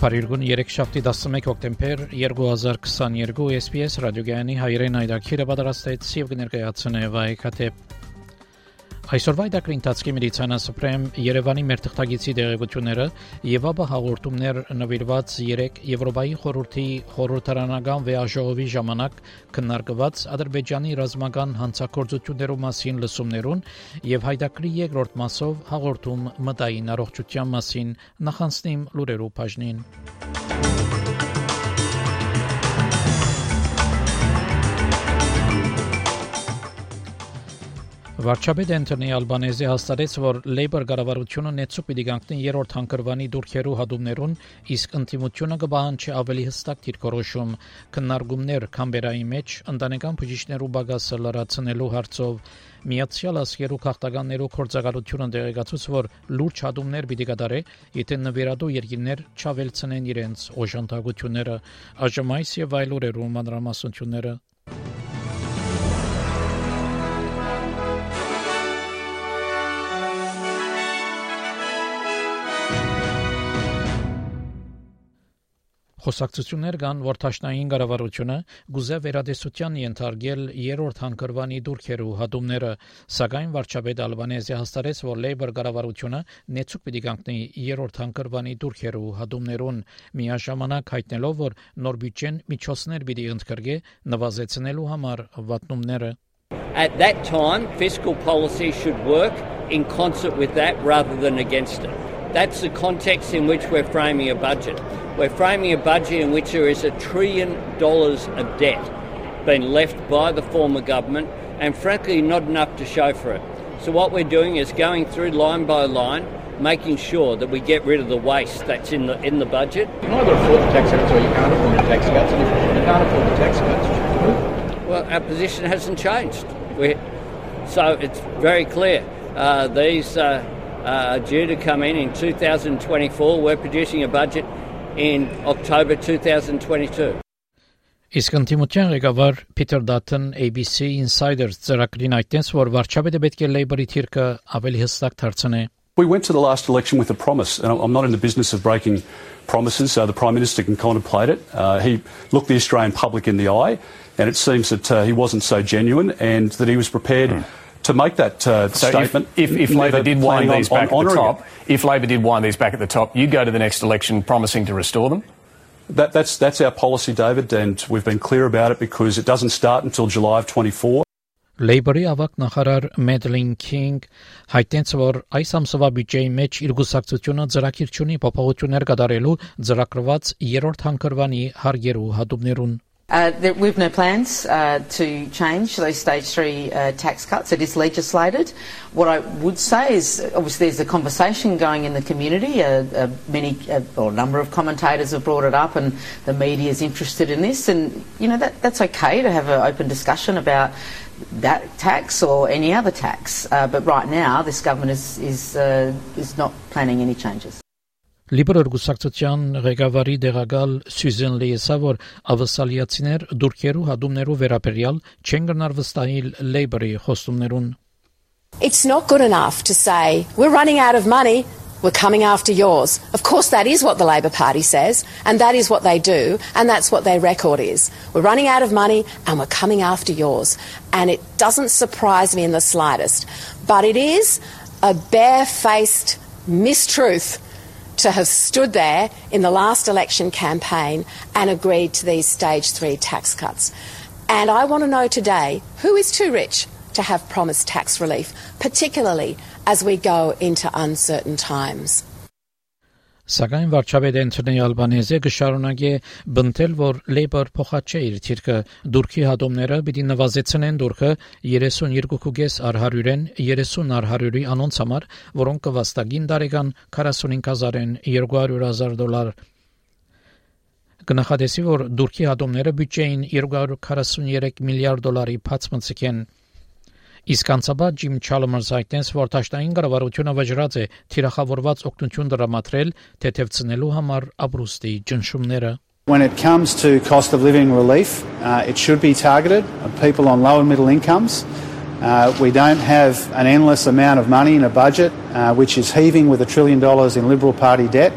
Փարիգուն 3 շաբթի 11 հոկտեմբեր 2022 SPS ռադիոգյանի հայրեն այդակիրը պատրաստեց եւ կներկայացնե վայքաթեփ Այսօրվա դակրի ընթացքի մեդիցինա սուպրեմ Երևանի մեր թղթագիտի դեղեցությունները եւ ապա հաղորդումներ նվիրված 3 Եվրոպայի խորհրդի խորհրդարանական վեաժողովի ժամանակ քննարկված Ադրբեջանի ռազմական հանցագործություններու մասին լսումներուն եւ հայդակրի երկրորդ մասով հաղորդում մտային առողջության մասին նախանցնիմ լուրերու բաժնին Վարչապետ Անտոնի Ալբանեզի հաստատեց, որ Labour կառավարությունը նեցու պիտի կանգնի երրորդ հանգրվանի դուրքերու հադումներուն, իսկ ընդդիմությունը կբահանջի ավելի հստակ դիրքորոշում քննարկումներ Կամբերայի մեջ ընտանեկան բուժիչներու բագասը լրացնելու հարցով Միացյալ Աշխարհու քաղաքականներու կորցակալությունը դեղեկացուց, որ լուրջ հադումներ պիտի կատարե, եթե նվիրատու երկիներ չավելցնեն իրենց օժանդակությունները, ԱԺՄ-ից եւ այլ օրերու մանրամասնությունները Խոսակցություններ կան, որ Թաշնային կառավարությունը գուզե վերադեսության ենթարկել երրորդ հանգրվանի դուրքերու հատումները, սակայն վարչապետ Ալբանեզի հաստատեց, որ Labour կառավարությունը նեցուկ պիտի կանգնի երրորդ հանգրվանի դուրքերու հատումներուն, միաժամանակ հայտնելով, որ նոր բյուջեն միջոցներ պիտի ընդգրկե նվազեցնելու համար վատնումները At that time, fiscal policy should work in concert with that rather than against it. That's the context in which we're framing a budget. We're framing a budget in which there is a trillion dollars of debt being left by the former government and frankly not enough to show for it. So what we're doing is going through line by line making sure that we get rid of the waste that's in the in the budget. You can either afford the tax cuts or you can't afford the tax cuts, and if you can't afford the tax cuts, well, our position hasn't changed. we so it's very clear. Uh, these uh, uh, due to come in in 2024. We're producing a budget in October 2022. Իսկ ընդդիմության ղեկավար Փիթեր Դաթն ABC Insider ծրագրին այդտենց որ վարչապետը պետք է Labour-ի թիրքը ավելի հստակ դարձնի We went to the last election with a promise, and I'm not in the business of breaking promises. Uh, the Prime Minister can contemplate it. Uh, he looked the Australian public in the eye, and it seems that uh, he wasn't so genuine and that he was prepared mm To make that uh, so statement. If, if, if Labor did wind these back on, at the top, it. if Labor did wind these back at the top, you go to the next election promising to restore them. That, that's that's our policy, David, and we've been clear about it because it doesn't start until July of 24. Labour-ի ավակ նախարար Մեդլին Քինգ հայտնեց, որ այս ամսվա բյուջեի մեջ իր գուսակցությունը ծրագիր ունի փոփոխություններ կատարելու ծրագրված երրորդ հանգրվանի հարգերու հատումներուն Uh, there, we've no plans uh, to change those stage three uh, tax cuts. It is legislated. What I would say is, obviously, there's a conversation going in the community. Uh, uh, many, uh, or a number of commentators have brought it up, and the media is interested in this. And you know that that's okay to have an open discussion about that tax or any other tax. but right now, this government is is is not planning any changes. Լիբերալ գուսակցության ղեկավարի դեղակալ Սյուզեն Լիեսա որ ավասալիացիներ դուրքերու հադումներու վերաբերյալ չեն գնար վստահիլ Labour-ի խոստումներուն It's not good enough to say we're running out of money we're coming after yours. Of course, that is what the Labor Party says, and that is what they do, and that's what their record is. We're running out of money, and we're coming after yours. And it doesn't surprise me in the slightest. But it is a barefaced mistruth to have stood there in the last election campaign and agreed to these stage three tax cuts. And I want to know today who is too rich to have promised tax relief, particularly as we go into uncertain times. Սակայն վարչապետ Անթոնի Ալբանեզը կշարունակի բնտել, որ Labour փոխած չէ իր թիրքը դուրքի հատումները պիտի նվազեցնեն դուրքը 32.5 առ 100-են 30 առ 100-ի անոնց համար, որոնք կվաստակին տարեկան 45000-են 200.000 դոլար կնախադեսի, որ դուրքի հատումները բյուջեին 243 միլիարդ դոլարի բաց մցկեն Իսկ անցաբար Ջիմ Չալմերս հայտնեց, որ Թաշտային կառավարությունը վճռած է թիրախավորված օգնություն դրամատրել թեթևցնելու համար ապրուստի ճնշումները When it comes to cost of living relief, uh, it should be targeted at people on low and middle incomes. Uh, we don't have an endless amount of money in a budget, uh, which is heaving with a trillion dollars in Liberal Party debt.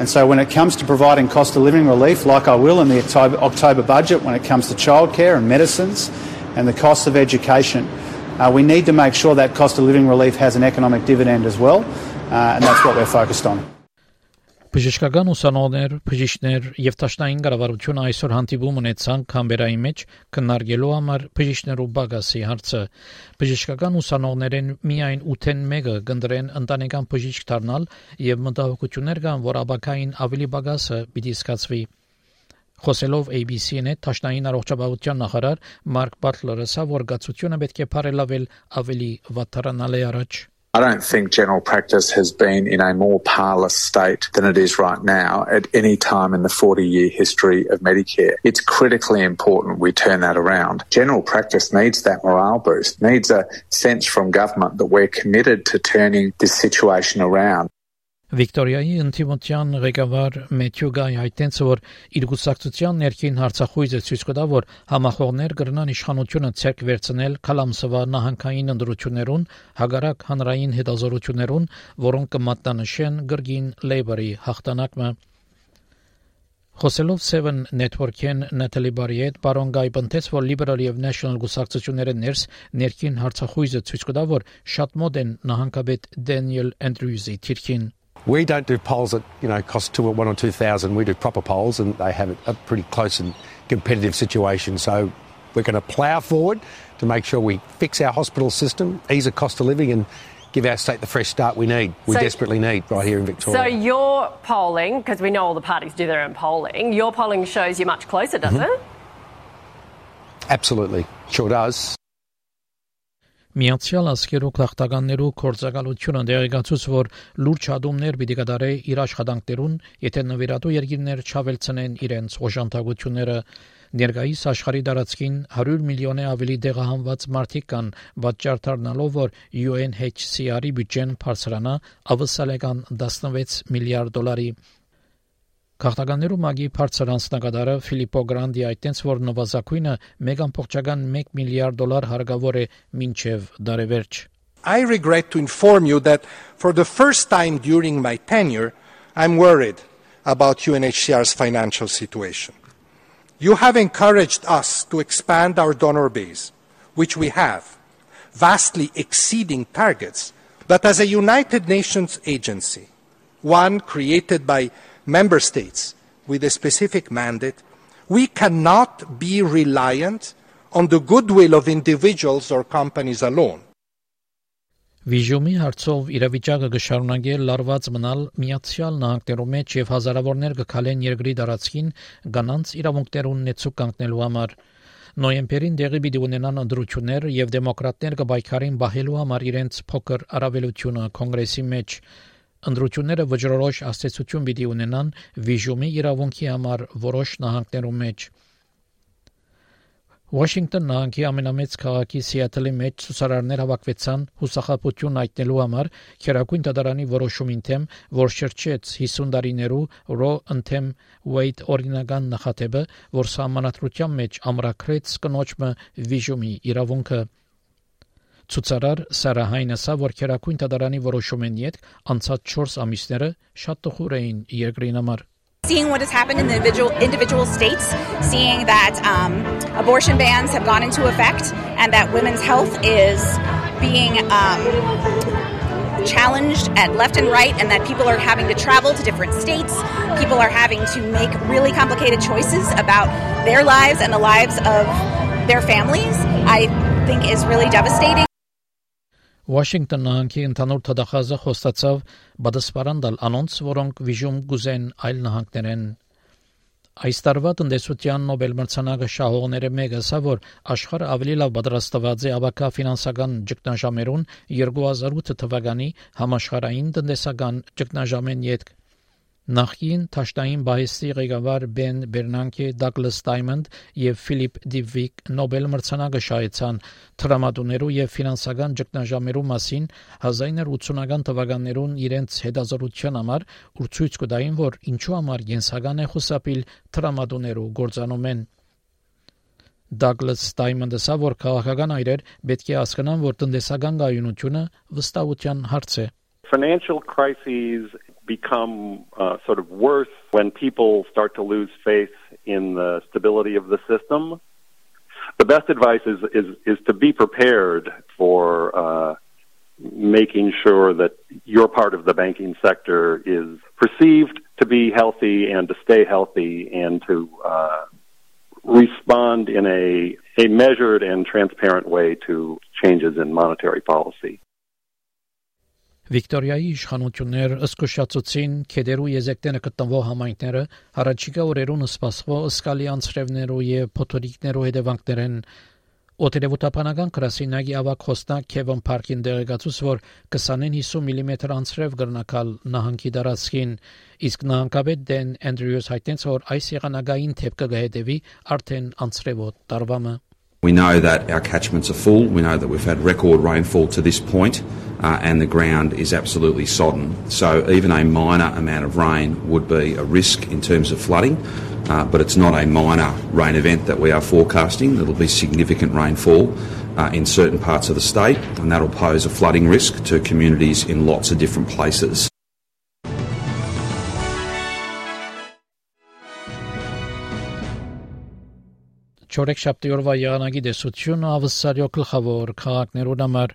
And so, when it comes to providing cost of living relief, like I will in the October, October budget, when it comes to childcare and medicines and the cost of education, Uh, we need to make sure that cost of living relief has an economic dividend as well, uh, and that's what we're focused on. Բժշկական ուսանողներ, բժիշկներ եւ տաշնային կառավարությունը այսօր հանդիպում ունեցան Կամբերայի մեջ քննարկելու համար բժիշկներու բագասի հարցը։ Բժշկական ուսանողներեն միայն 8-ն 1-ը գնդրեն ընտանեկան բժիշկ դառնալ եւ մտահոգություններ կան, որ աբակային ավելի բագասը պիտի սկացվի։ Խոսելով ABC-ին հետ Թաշնային առողջապահության նախարար Մարկ Բատլերը ասա, որ գացությունը պետք է բարելավել ավելի վատարանալ է առաջ։ I don't think general practice has been in a more parlous state than it is right now at any time in the 40 year history of Medicare. It's critically important we turn that around. General practice needs that morale boost, needs a sense from government that we're committed to turning this situation around. Վիկտորիայի ինտիմության ղեկավար Մեթյու Գայ հայտնեց, որ իր գուսակցության ներքին հարցախույզը ցույց կտա, որ համախոհներ կրնան իշխանությունը ցերկ վերցնել Կալամսվա նահանգային ընդրություններուն, հագարակ հանրային հետազորություններուն, որոնք կմատնանշեն գրգին Labour-ի հաղթանակը։ Խոսելով 7 Network-ին Նատալի Բարիետ բարոն Գայ բնտեց, որ Liberal եւ National գուսակցությունները ներս ներքին հարցախույզը ցույց կտա, որ շատ մոտ են նահանգապետ Daniel Andrews-ի թիրքին We don't do polls that you know cost two or one or two thousand. We do proper polls, and they have a pretty close and competitive situation. So we're going to plough forward to make sure we fix our hospital system, ease the cost of living, and give our state the fresh start we need. We so, desperately need right here in Victoria. So your polling, because we know all the parties do their own polling, your polling shows you're much closer, does mm-hmm. it? Absolutely, sure does. Միացյալ Աշխարհու քաղաքականներու կորցակալությունը դեղեկացուց, որ լուրջ հադումներ պիտի կդարե իր աշխատանքներուն, եթե նվիրատու երկիրներ չավելցնեն իրենց օժանդակությունները Ներկայիս աշխարհի դարածքին 100 միլիոնե ավելի դեղահանված մարդիկ կան, պատճառ դառնալով որ UNHCR-ի բյուջեն բարձրանա ավսալական 16 միլիարդ դոլարի Քաղաքականներու մագի բարձր անձնակատարը Ֆիլիպո Գրանդի այդտենց որ նվազագույնը 1.1 միլիարդ դոլար հարգավոր է մինչև դարևերջ I regret to inform you that for the first time during my tenure I'm worried about UNHCR's financial situation. You have encouraged us to expand our donor base, which we have, vastly exceeding targets, but as a United Nations agency, one created by member states with a specific mandate, we cannot be reliant on the goodwill of individuals or companies alone. Վիժումի հարցով իրավիճակը կշարունակի լարված մնալ Միացյալ Նահանգներու մեջ եւ հազարավորներ կքալեն երկրի դարածքին գանանց իրավունքներուն նեցուկ կանգնելու համար նոյեմբերին դեղի պիտի ունենան ընդրություններ եւ դեմոկրատներ կբայքարին բահելու համար իրենց փոքր առավելությունը կոնգրեսի մեջ Ընդրությունները վճռորոշ աստեցություն պիտի ունենան վիժումի իրավունքի համար որոշ նահանգներում մեջ։ Վաշինգտոն նահանգի ամենամեծ քաղաքի Սիաթլի մեջ ցուսարարներ հավաքվեցան հուսախապություն այտնելու համար քերակույն դատարանի որոշումին թեմ, որ շրջեց 50 տարիներու Ռո ընթեմ Wade օրինական նախատեպը, որ սահմանադրության մեջ ամրագրեց կնոջը վիժումի իրավունքը։ Ցուցարար Սարահայն ասա, որ քերակույն դատարանի որոշումեն յետ անցած 4 ամիսները շատ տխուր էին երկրին համար seeing what has happened in the individual, individual states, seeing that um, abortion bans have gone into effect and that women's health is being um, challenged at left and right, and that people are having to travel to different states. People are having to make really complicated choices about their lives and the lives of their families. I think is really devastating. Վաշինգտոն նահանգի ընդհանուր թդախազը խոստացավ բադասպարան դալ անոնց, որոնք վիժում գուզեն այլ նահանգներեն Այս տարվա տնտեսության Նոբել մրցանակը շահողները մեկը սա որ աշխարհը ավելի լավ պատրաստված է ավակա ֆինանսական ճգնաժամերուն 2008 թվականի համաշխարհային տնտեսական ճգնաժամեն յետք Նախին Թաշտային բայստի ղեկավար Բեն Բերնանկե, Դագլաս Դայմոնդ եւ Ֆիլիպ Դիվիկ Նոբել մրցանակը շահեցան տրամադուներու եւ ֆինանսական ճգնաժամերու մասին 1980-ական թվականներուն իրենց հետազոտության համար ու ցույց կտային, որ ինչու համար յենսական է խուսափիլ տրամադուներու գործանում են Դագլաս Դայմոնդը սա որ քաղաքական այրեր պետք է հասկանան, որ տնտեսական գայունությունը վստահության հարց է Financial crises become uh, sort of worse when people start to lose faith in the stability of the system. The best advice is is, is to be prepared for uh, making sure that your part of the banking sector is perceived to be healthy and to stay healthy and to uh, respond in a a measured and transparent way to changes in monetary policy. Վիկտորիայի իշխանություններ ըսկուշացուցին քեդերու եզեկտենը գտնվող համայնքները հարաճիկա օրերուն սպասվող ըսկալի անցրևներու եւ փոթորիկներու հետևանքներեն Օտերևութապանական կրասինագի ավակ խոսնակ Քևին Փարքին դեղեկացուց, որ 20-ին 50 մմ անցրև գրնակալ նահանգի դարածքին, իսկ նահանգապետ Դեն Անդրյուս հայտնեց, որ այս եղանակային թեփքը կհետևի արդեն անցրևոտ տարվամը We know that our catchments are full. We know that we've had record rainfall to this point, uh, and the ground is absolutely sodden. So even a minor amount of rain would be a risk in terms of flooding, uh, but it's not a minor rain event that we are forecasting. It'll be significant rainfall uh, in certain parts of the state, and that'll pose a flooding risk to communities in lots of different places. Չորեքշաբթի օրվա եղանակի դեսությունը ավսարյո գլխավոր քաղաքներուն համար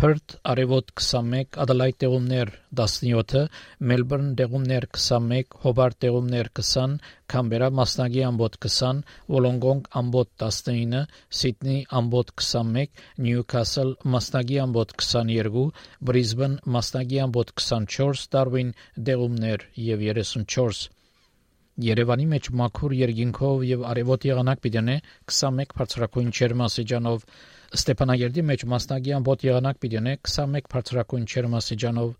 Perth արևոտ 21, Adelaide տեղումներ 17, Melbourne տեղումներ 21, Hobart տեղումներ 20, Canberra մասնագի ամբոտ 20, Wollongong ամբոտ 19, Sydney ամբոտ 21, Newcastle մասնագի ամբոտ 22, Brisbane մասնագի ամբոտ 24, Darwin տեղումներ եւ 34 Երևանի մեջ մաքուր երկինքով եւ արևոտ եղանակ պիտենե 21 բարձրակույն ջերմաստիճանով Ստեփանագերդի մեջ մասնագի ամբոտ եղանակ պիտենե 21 բարձրակույն ջերմաստիճանով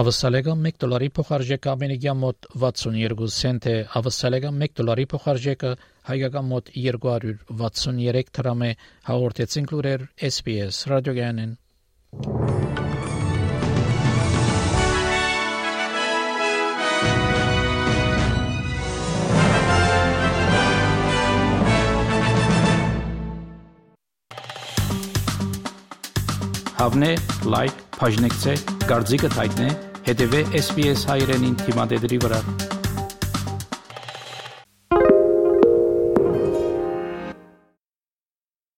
Ավսալեգա 1 դոլարի փոխարժեքը ամերիկյան մոտ 62 سنت է ավսալեգա 1 դոլարի փոխարժեքը հայկական մոտ 263 դրամ է հաղորդեցին լուրեր SPS ռադիոգյանեն Հավնե, լայք, բաժնեկցե, դարձիկը թայտնե, հետեւե SPS հայրենին թիմադեդի վրա։